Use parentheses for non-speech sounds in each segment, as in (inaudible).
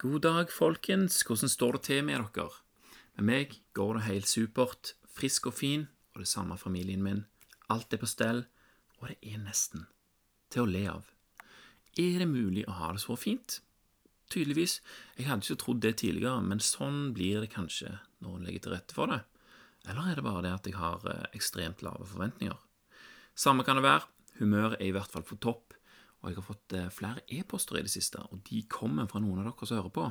God dag, folkens. Hvordan står det til med dere? Med meg går det helt supert. Frisk og fin, og det samme familien min. Alt er på stell, og det er nesten til å le av. Er det mulig å ha det så fint? Tydeligvis. Jeg hadde ikke trodd det tidligere, men sånn blir det kanskje når en legger til rette for det. Eller er det bare det at jeg har eh, ekstremt lave forventninger? Samme kan det være. Humøret er i hvert fall på topp, og jeg har fått eh, flere e-poster i det siste, og de kommer fra noen av dere som hører på.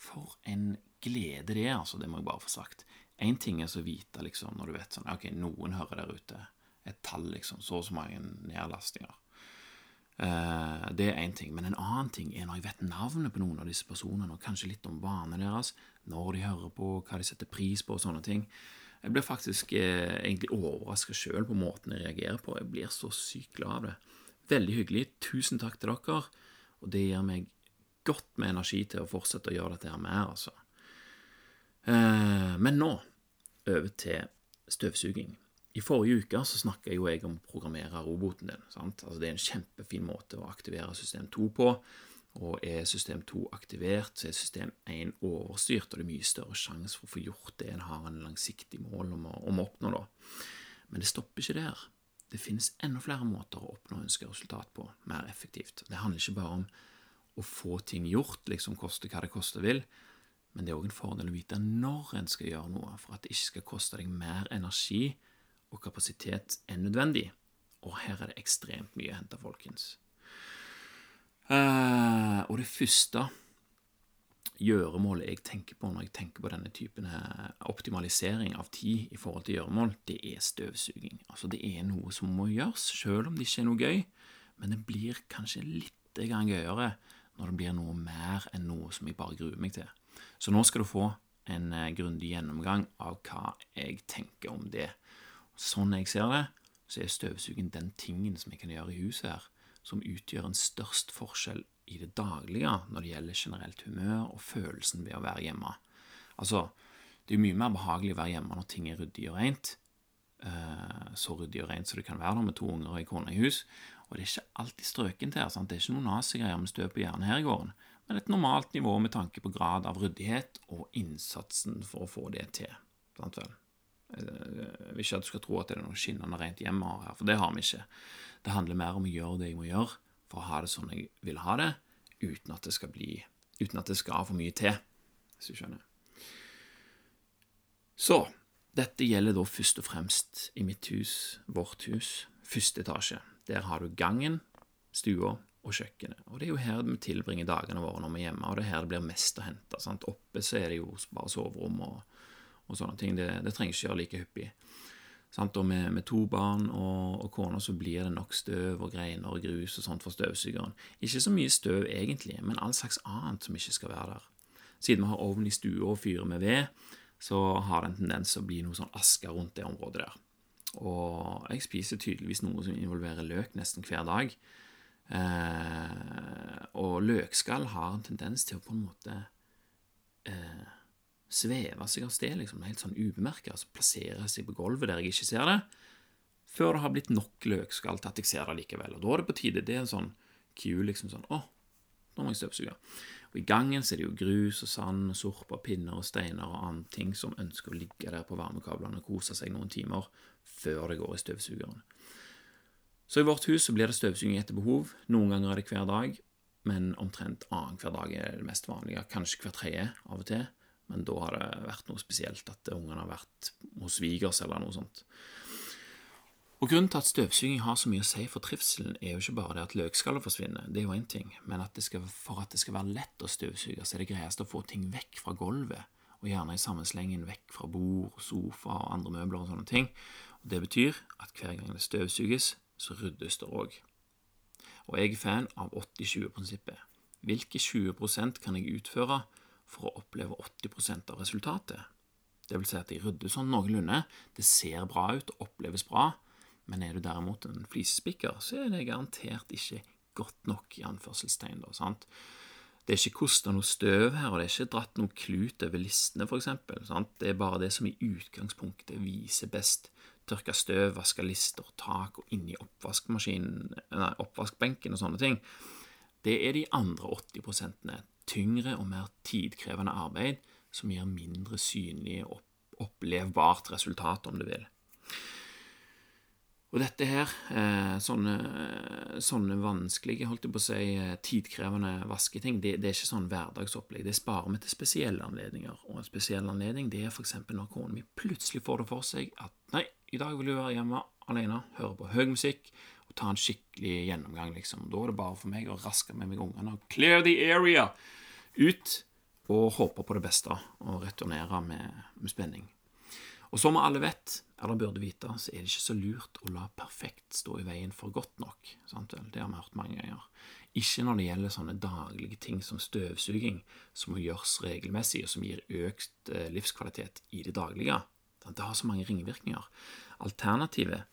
For en glede det er, altså. Det må jeg bare få sagt. Én ting er så vite, liksom, når du vet sånn Ok, noen hører der ute. Et tall, liksom. Så og så mange nedlastinger. Eh, det er én ting. Men en annen ting er når jeg vet navnet på noen av disse personene, og kanskje litt om vanene deres, når de hører på, hva de setter pris på, og sånne ting. Jeg blir faktisk eh, egentlig overraska sjøl på måten jeg reagerer på. Jeg blir så sykt glad av det. Veldig hyggelig. Tusen takk til dere. Og det gir meg godt med energi til å fortsette å gjøre dette her mer, altså. Eh, men nå over til støvsuging. I forrige uke så snakka jo jeg om å programmere roboten din. sant? Altså Det er en kjempefin måte å aktivere system 2 på. Og er system 2 aktivert, så er system 1 overstyrt, og det er mye større sjanse for å få gjort det en har en langsiktig mål om å, om å oppnå. da. Men det stopper ikke der. Det finnes enda flere måter å oppnå ønsket resultat på, mer effektivt. Det handler ikke bare om å få ting gjort, liksom koste hva det koste vil, men det er òg en fordel å vite når en skal gjøre noe, for at det ikke skal koste deg mer energi og kapasitet enn nødvendig. Og her er det ekstremt mye å hente, folkens. Uh, og det første gjøremålet jeg tenker på når jeg tenker på denne typen optimalisering av tid i forhold til gjøremål, det er støvsuging. Altså Det er noe som må gjøres, selv om det ikke er noe gøy, men det blir kanskje litt gøyere når det blir noe mer enn noe som jeg bare gruer meg til. Så nå skal du få en uh, grundig gjennomgang av hva jeg tenker om det. Sånn jeg ser det, så er støvsuging den tingen som jeg kan gjøre i huset her, som utgjør en størst forskjell i det daglige når det gjelder generelt humør og følelsen ved å være hjemme. Altså, det er jo mye mer behagelig å være hjemme når ting er ryddig og rent. Eh, så ryddig og rent som det kan være da, med to unger og ei kone i hus. Og det er ikke alltid strøkent her. sant? Det er ikke noen nazigreier med støv på hjernen her i gården, men et normalt nivå med tanke på grad av ryddighet og innsatsen for å få det til. Sant vel? Jeg vil ikke at du skal tro at det er noe skinnende rent hjemme her, for det har vi ikke. Det handler mer om å gjøre det jeg må gjøre for å ha det sånn jeg vil ha det, uten at det skal bli Uten at det skal for mye til, hvis du skjønner. Så dette gjelder da først og fremst i mitt hus, vårt hus, første etasje. Der har du gangen, stua og kjøkkenet. Og det er jo her vi tilbringer dagene våre når vi er hjemme, og det er her det blir mest å hente. Sant? Oppe så er det jo bare soverom og, og sånne ting. Det, det trenger ikke gjøre like hyppig. Sant? Og med, med, to barn og, og kone så blir det nok støv og greiner og grus og sånt for støvsugeren. Ikke så mye støv egentlig, men all slags annet som ikke skal være der. Siden vi har ovn i stua og fyrer med ved, så har det en tendens til å bli noe sånn aske rundt det området der. Og jeg spiser tydeligvis noe som involverer løk nesten hver dag. Eh, og løkskall har en tendens til å på en måte eh, sveve seg av sted, liksom, helt sånn ubemerka, altså plassere seg på gulvet der jeg ikke ser det, før det har blitt nok løkskall til at jeg ser det likevel. Og da er det på tide. Det er en sånn cue, liksom sånn Å, nå må jeg støvsuge. Og i gangen så er det jo grus og sand og sorper, pinner og steiner og annet ting som ønsker å ligge der på varmekablene og kose seg noen timer før det går i støvsugeren. Så i vårt hus så blir det støvsuging etter behov. Noen ganger er det hver dag, men omtrent annenhver dag er det mest vanlige. Kanskje hver tredje av og til men da har det vært noe spesielt at ungene har vært hos svigers eller noe sånt. Og Grunnen til at støvsuging har så mye å si for trivselen, er jo ikke bare det at løkskallet forsvinner, det er jo én ting, men at skal, for at det skal være lett å støvsuge, så er det greiest å få ting vekk fra gulvet, og gjerne i sammenslengen vekk fra bord, sofa og andre møbler og sånne ting. Og Det betyr at hver gang det støvsuges, så ryddes det òg. Og jeg er fan av 80-20-prinsippet. Hvilke 20% kan jeg utføre for å oppleve 80% av resultatet. Det vil si at de rydder sånn noenlunde, det ser bra ut og oppleves bra, men er du derimot en flisespikker, så er det garantert ikke godt nok, i anførselstegn. da, sant? Det er ikke kosta noe støv her, og det er ikke dratt noe klut over listene, for eksempel, sant? Det er bare det som i utgangspunktet viser best. Tørka støv, vaske lister, tak og inni oppvaskmaskinen, nei, oppvaskbenken og sånne ting. Det er de andre 80% tyngre og mer tidkrevende arbeid som gir mindre synlig og opplevbart resultat, om du vil. Og dette her, eh, sånne, sånne, vanskelige, holdt jeg på å si, eh, tidkrevende vasketing, det, det, er ikke sånn hverdagsopplegg. Det sparer vi til spesielle anledninger. Og en spesiell anledning det er f.eks. når kona mi plutselig får det for seg at nei, i dag vil du være hjemme alene, høre på høy musikk ta en skikkelig gjennomgang, liksom. Da er det bare for meg å raske med meg ungene og clear the area ut og håpe på det beste og returnere med, med spenning. Og som alle vet, eller burde vite, så er det ikke så lurt å la perfekt stå i veien for godt nok. Sant? Det har vi hørt mange ganger. Ikke når det gjelder sånne daglige ting som støvsuging, som må gjøres regelmessig, og som gir økt eh, livskvalitet i det daglige. Det har så mange ringvirkninger. Alternativet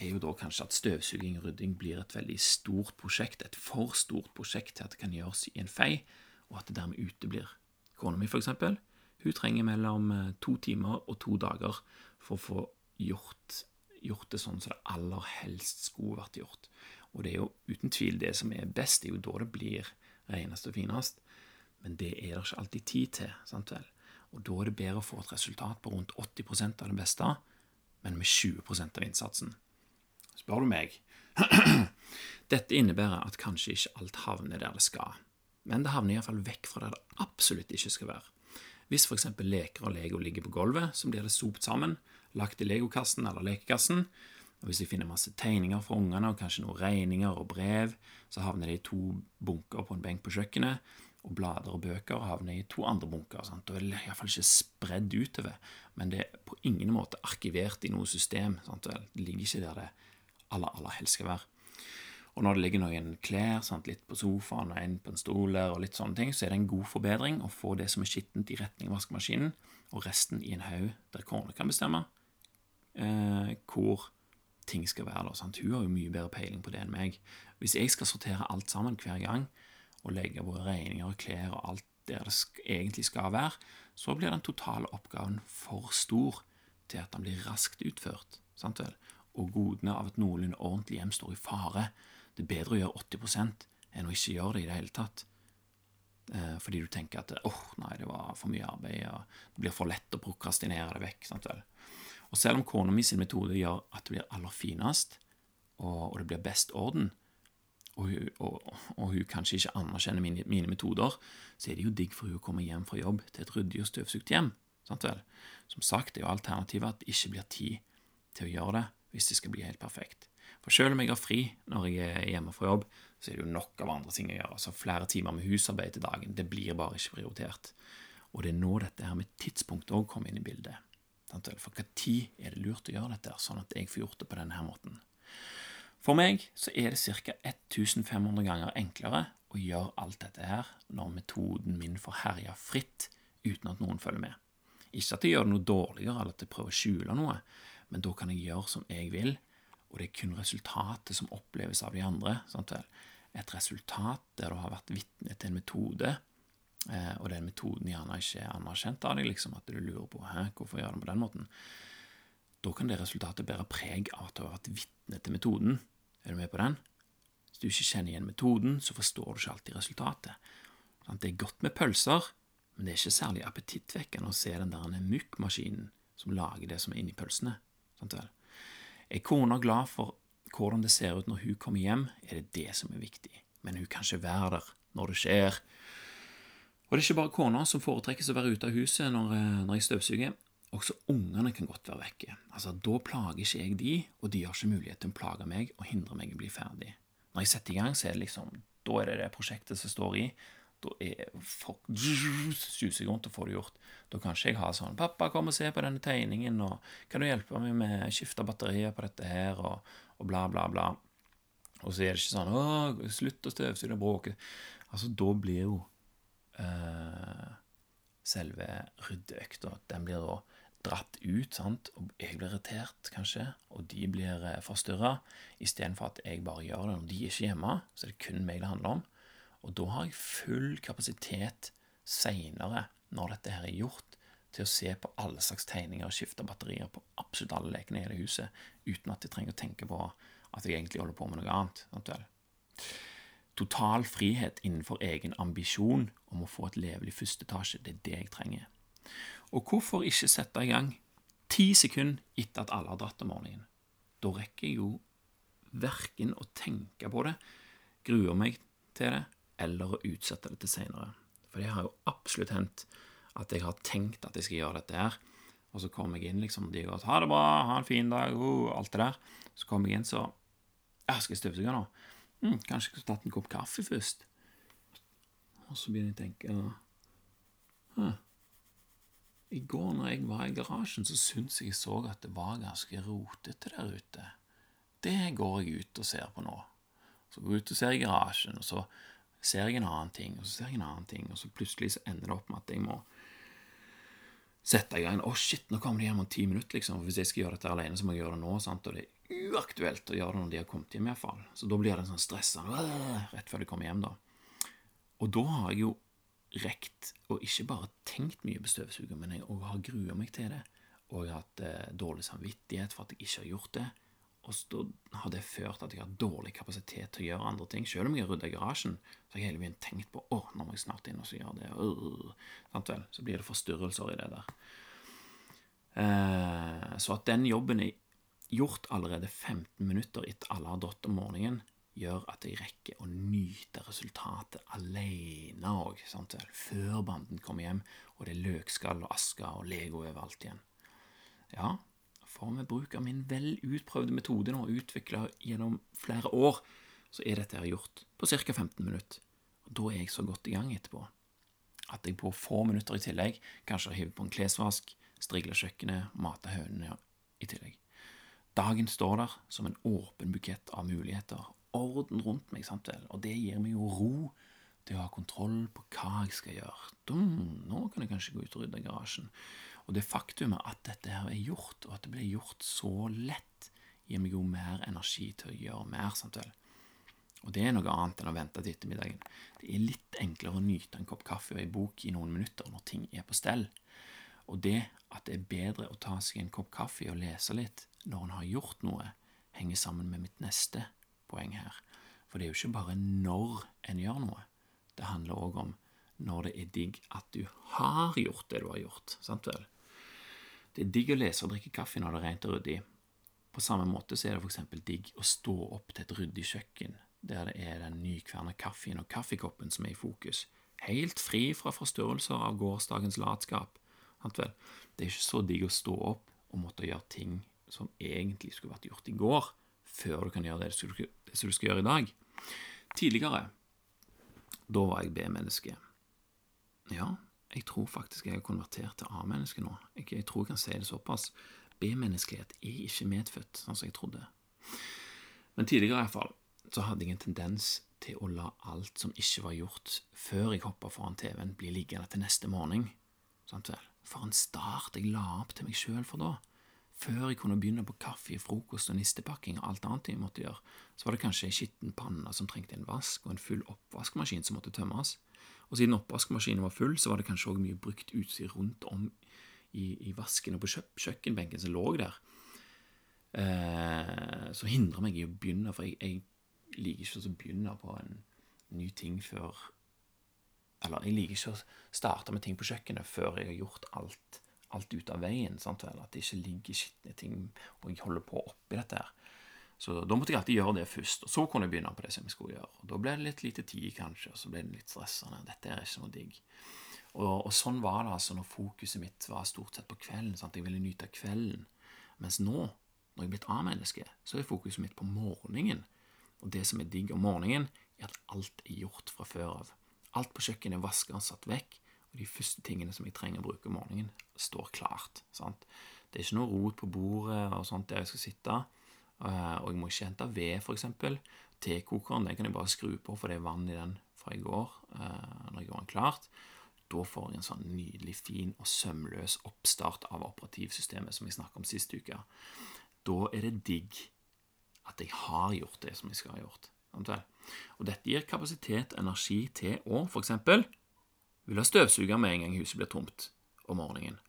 er jo da kanskje at støvsuging og rydding blir et veldig stort prosjekt, et for stort prosjekt til at det kan gjøres i en fei, og at det dermed uteblir. Kona mi, for eksempel, hun trenger mellom eh, to timer og to dager for å få gjort, gjort det sånn som det aller helst skulle vært gjort. Og det er jo uten tvil det som er best, det er jo da det blir renest og finest. Men det er det ikke alltid tid til. sant vel? Og da er det bedre å få et resultat på rundt 80% av det beste, men med 20% av innsatsen. Spør du meg. (clears throat) Dette innebærer at kanskje ikke alt havner der det skal, men det havner iallfall vekk fra der det absolutt ikke skal være. Hvis f.eks. leker og Lego ligger på gulvet, så blir det sopt sammen, lagt i legokassen eller lekekassen. Og Hvis jeg finner masse tegninger fra ungene og kanskje noen regninger og brev, så havner det i to bunker på en benk på kjøkkenet, og blader og bøker havner i to andre bunker. Sant? Da er det iallfall ikke spredd utover, men det er på ingen måte arkivert i noe system. Sant? Det ligger ikke der det aller, aller helst skal være. Og når det ligger noen klær, sant, litt på sofaen og en på en stol og litt sånne ting, så er det en god forbedring å få det som er skittent, i retning av vaskemaskinen, og resten i en haug der kona kan bestemme eh, hvor ting skal være. Da, sant? Hun har jo mye bedre peiling på det enn meg. Hvis jeg skal sortere alt sammen hver gang, og legge våre regninger og klær og alt der det egentlig skal være, så blir den totale oppgaven for stor til at den blir raskt utført. Sant vel? Og godene av et noenlunde ordentlig hjem står i fare det er bedre å gjøre 80% enn å ikke gjøre det i det hele tatt. Eh, fordi du tenker at oh, nei, det var for mye arbeid, og det blir for lett å prokrastinere det vekk. sant vel? Og selv om kona mi sin metode gjør at det blir aller finest, og, og det blir best orden, og og, og hun, kanskje ikke anerkjenner mine, mine, metoder, så er det jo digg for hun å komme hjem fra jobb til et ryddig og støvsugd hjem. sant vel? Som sagt er jo alternativet at det ikke blir tid til å gjøre det hvis det skal bli helt perfekt. For selv om jeg har fri når jeg er hjemme fra jobb, så er det jo nok av andre ting å gjøre. Så Flere timer med husarbeid til dagen. Det blir bare ikke prioritert. Og det er nå dette her med tidspunkt òg kommer inn i bildet. For hva tid er det lurt å gjøre dette, sånn at jeg får gjort det på denne måten? For meg så er det ca. 1500 ganger enklere å gjøre alt dette her når metoden min får herje fritt uten at noen følger med. Ikke at jeg gjør det noe dårligere eller at jeg prøver å skjule noe, men da kan jeg gjøre som jeg vil, og det er kun resultatet som oppleves av de andre. Sant vel? Et resultat der du har vært vitne til en metode, eh, og den metoden gjerne ikke er anerkjent av deg, liksom at du lurer på Hæ, hvorfor gjør det på den måten. Da kan det resultatet bære preg av at du har vært vitne til metoden. Er du med på den? Hvis du ikke kjenner igjen metoden, så forstår du ikke alltid resultatet. Det er godt med pølser, men det er ikke særlig appetittvekkende å se den der mukkmaskinen som lager det som er inni pølsene. Er kona glad for hvordan det ser ut når hun kommer hjem, er det det som er viktig, men hun kan ikke være der når det skjer. Og det er ikke bare kona som foretrekkes å være ute av huset når, eh, når jeg støvsuger. Også ungene kan godt være vekke. Altså, Da plager ikke jeg de, og de har ikke mulighet til å plage meg og hindre meg i å bli ferdig. Når jeg setter i gang, så er det liksom Da er det det prosjektet som står i. Da er folk suser rundt og får det gjort. Da kan ikke jeg ha sånn 'Pappa, kom og se på denne tegningen', og 'Kan du hjelpe meg med å skifte batterier på dette her', og, og, bla, bla, bla. Og så er det ikke sånn 'Å, slutt å støvsuge, og bråke'. Altså, da blir jo uh, selve ryddeøkta Den blir da dratt ut, sant, og jeg blir irritert, kanskje, og de blir eh, forstyrra, istedenfor at jeg bare gjør det når de er ikke hjemme, så er det kun meg det handler om. Og da har jeg full kapasitet seinere, når dette her er gjort, til å se på alle slags tegninger og skifte batterier på absolutt alle lekene i hele huset, uten at jeg trenger å tenke på at jeg egentlig holder på med noe annet. total frihet innenfor egen ambisjon om å få et levelig første etasje. Det er det jeg trenger. Og hvorfor ikke sette i gang ti sekunder etter at alle har dratt om morgenen? Da rekker jeg jo verken å tenke på det, gruer meg til det, eller å utsette det til seinere. For det har jo absolutt hendt at jeg har tenkt at jeg skal gjøre dette her, og så kommer jeg inn, liksom, de går 'Ha det bra, ha en fin dag', uh, alt det der. Så kommer jeg inn, så ja, 'Skal jeg støvsuge nå?' Hm, 'Kanskje jeg skulle tatt en kopp kaffe først?' Og så begynner jeg å tenke Hæ. I går når jeg var i garasjen, så syntes jeg så at det var ganske rotete der ute. Det går jeg ut og ser på nå. Så går jeg ut og ser i garasjen, og så ser jeg en annen ting, og så ser jeg en annen ting, og så plutselig så ender det opp med at jeg må sette i gang. Å, oh, shit, nå kommer de hjem om ti minutter, liksom. For Hvis jeg skal gjøre dette alene, så må jeg gjøre det nå. sant? Og det er uaktuelt å gjøre det når de har kommet hjem, iallfall. Så da blir det sånn stressende rett før de kommer hjem, da. Og da har jeg jo rekt og ikke bare tenkt mye på støvsuger, men jeg har grua meg til det. Og jeg har hatt eh, dårlig samvittighet for at jeg ikke har gjort det. Og da har det ført at jeg har dårlig kapasitet til å gjøre andre ting. Selv om jeg har rydda garasjen, så har jeg hele tiden tenkt på å, nå må jeg snart inn og så gjøre det. Uh, så blir det forstyrrelser i det der. Eh, så at den jobben er gjort allerede 15 minutter etter alle har dratt om morgenen, gjør at jeg rekker å nyte resultatet alene òg, før banden kommer hjem og det er løkskall og aske og Lego overalt igjen. Ja, for med bruk av min vel utprøvde metode nå, utvikla gjennom flere år, så er dette her gjort på ca. 15 minutter. Og Da er jeg så godt i gang etterpå at jeg på få minutter i tillegg kanskje har hivd på en klesvask, strigla kjøkkenet, mata hønene i tillegg. Dagen står der som en åpen bukett av muligheter, orden rundt meg, sant vel, og det gir meg jo ro til å ha kontroll på hva jeg skal gjøre. Dum, nå kan jeg kanskje gå ut og rydde garasjen. Og det faktumet at dette her er gjort, og at det blir gjort så lett, gir meg jo mer energi til å gjøre mer. samtidig. Og det er noe annet enn å vente til ettermiddagen. Det er litt enklere å nyte en kopp kaffe og ei bok i noen minutter når ting er på stell. Og det at det er bedre å ta seg en kopp kaffe og lese litt når en har gjort noe, henger sammen med mitt neste poeng her. For det er jo ikke bare når en gjør noe. Det handler òg om når det er digg at du har gjort det du har gjort. sant vel? Det er digg å lese og drikke kaffe når det er rent og ryddig. På samme måte så er det f.eks. digg å stå opp til et ryddig kjøkken, der det er den nykverna kaffen og kaffekoppen som er i fokus, helt fri fra forstørrelser av gårsdagens latskap. Det er ikke så digg å stå opp og måtte gjøre ting som egentlig skulle vært gjort i går, før du kan gjøre det som du skal gjøre i dag. Tidligere, da var jeg B-menneske. Ja, jeg tror faktisk jeg er konvertert til A-menneske nå. Jeg, jeg, tror jeg kan si det såpass. B-menneskelighet er ikke medfødt, sånn som jeg trodde. Men tidligere i hvert fall, så hadde jeg en tendens til å la alt som ikke var gjort før jeg hoppa foran TV-en, bli liggende til neste morgen. Sant vel? For en start jeg la opp til meg sjøl for da. Før jeg kunne begynne på kaffe, frokost og nistepakking og alt annet jeg måtte gjøre, så var det kanskje ei skitten panne som trengte en vask, og en full oppvaskmaskin som måtte tømmes. Og siden oppvaskmaskinen var full, så var det kanskje òg mye brukt utstyr rundt om i, i vasken og på kjøkkenbenken som lå der. Eh, så hindrer meg i å begynne, for jeg, jeg liker ikke å begynne på en ny ting før Eller jeg liker ikke å starte med ting på kjøkkenet før jeg har gjort alt, alt ut av veien. Sant Eller At det ikke ligger skitne ting, og jeg holder på oppi dette her. Så da måtte jeg alltid gjøre det først, og så kunne jeg begynne på det som jeg skulle gjøre. Og Da ble det litt lite tid, kanskje, og så ble det litt stressende. Dette er ikke noe digg. Og, og, sånn var det altså når fokuset mitt var stort sett på kvelden. Sant? Jeg ville nyte kvelden. Mens nå, når jeg er blitt A-menneske, så er fokuset mitt på morgenen. Og det som er digg om morgenen, er at alt er gjort fra før av. Alt på kjøkkenet er vaska og satt vekk, og de første tingene som jeg trenger å bruke om morgenen, står klart. Sant? Det er ikke noe rot på bordet og sånt der jeg skal sitte. Eh, og jeg må ikke hente ved, f.eks. Tekokeren den kan jeg bare skru på, for det er vann i den fra i går. Eh, når jeg gjør den klart. Da får jeg en sånn nydelig, fin og sømløs oppstart av operativsystemet som jeg snakket om sist uke. Da er det digg at jeg har gjort det som jeg skal ha gjort. Og dette gir kapasitet og energi til å f.eks. vil ha støvsuger med en gang huset blir tomt om morgenen.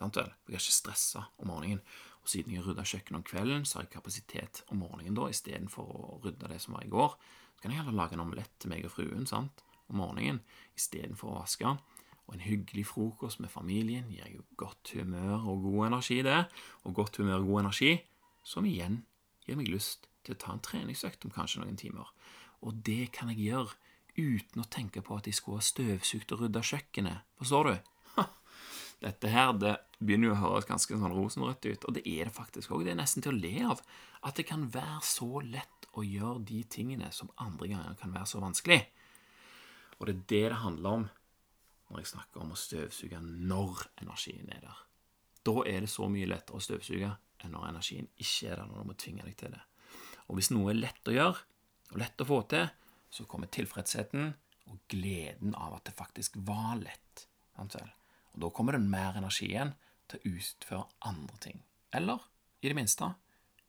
Jeg er ikke stressa om morgenen. Og siden jeg rydda kjøkkenet om kvelden, så har jeg kapasitet om morgenen da, istedenfor å rydde det som var i går. Så kan jeg heller lage en omelett til meg og fruen sant, om morgenen istedenfor å vaske. Og en hyggelig frokost med familien gir jo godt humør og god energi, det. Og godt humør og god energi, som igjen gir meg lyst til å ta en treningsøkt om kanskje noen timer. Og det kan jeg gjøre uten å tenke på at jeg skulle ha støvsugd og rydda kjøkkenet. Forstår du? Dette her det begynner jo å høres ganske sånn rosenrødt ut, og det er det faktisk òg. Det er nesten til å le av. At det kan være så lett å gjøre de tingene som andre ganger kan være så vanskelig. Og det er det det handler om når jeg snakker om å støvsuge når energien er der. Da er det så mye lettere å støvsuge enn når energien ikke er der, når du må tvinge deg til det. Og hvis noe er lett å gjøre, og lett å få til, så kommer tilfredsheten og gleden av at det faktisk var lett. Og Da kommer det mer energi igjen til å utføre andre ting. Eller, i det minste,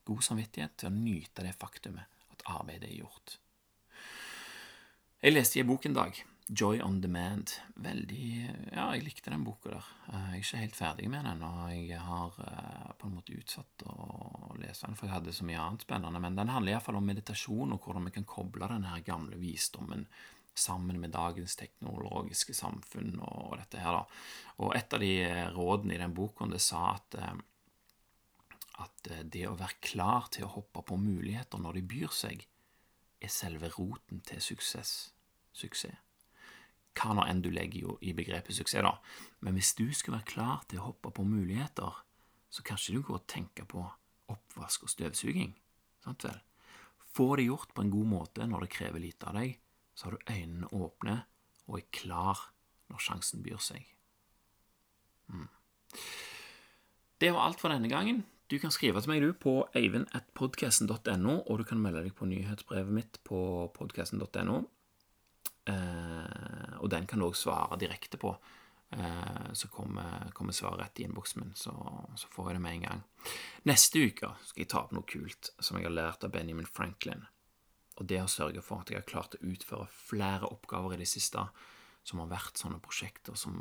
god samvittighet til å nyte det faktumet at arbeidet er gjort. Jeg leste i en bok en dag, Joy on Demand. Veldig Ja, jeg likte den boka der. Jeg er ikke helt ferdig med den, og jeg har eh, på en måte utsatt å lese den, for jeg hadde så mye annet spennende. Men den handler iallfall om meditasjon, og hvordan vi kan koble den her gamle visdommen sammen med dagens teknologiske samfunn og dette her, da. Og et av de rådene i den boka, det sa at eh, at eh, det å være klar til å hoppe på muligheter når de byr seg, er selve roten til suksess. Suksess. Hva nå enn du legger i begrepet suksess, da. Men hvis du skal være klar til å hoppe på muligheter, så kan ikke du gå og tenke på oppvask og støvsuging. Sant vel? Få det gjort på en god måte når det krever lite av deg, så har du øynene åpne og er klar når sjansen byr seg. Mm. Det var alt for denne gangen. Du kan skrive til meg du på eivind.podkasten.no, og du kan melde deg på nyhetsbrevet mitt på podkasten.no. Eh, og den kan du òg svare direkte på. Eh, så kommer, kommer svaret rett i innboksen min, så, så, får jeg det med en gang. Neste uke skal jeg ta opp noe kult som jeg har lært av Benjamin Franklin. Og det å sørge for at jeg har klart å utføre flere oppgaver i det siste som har vært sånne prosjekter som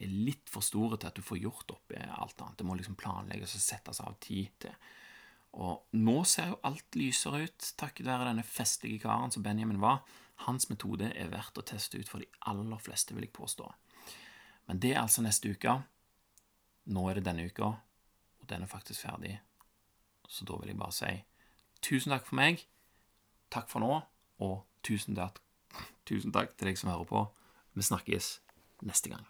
er litt for store til at du får gjort opp i alt annet. Det må liksom planlegges og settes av tid til. Og nå ser jo alt lysere ut, takket være denne festlige karen som Benjamin var. Hans metode er verdt å teste ut for de aller fleste, vil jeg påstå. Men det er altså neste uke. Nå er det denne uka, og den er faktisk ferdig. Så da vil jeg bare si tusen takk for meg. Takk for nå, og tusen takk, tusen takk til deg som hører på. Vi snakkes neste gang.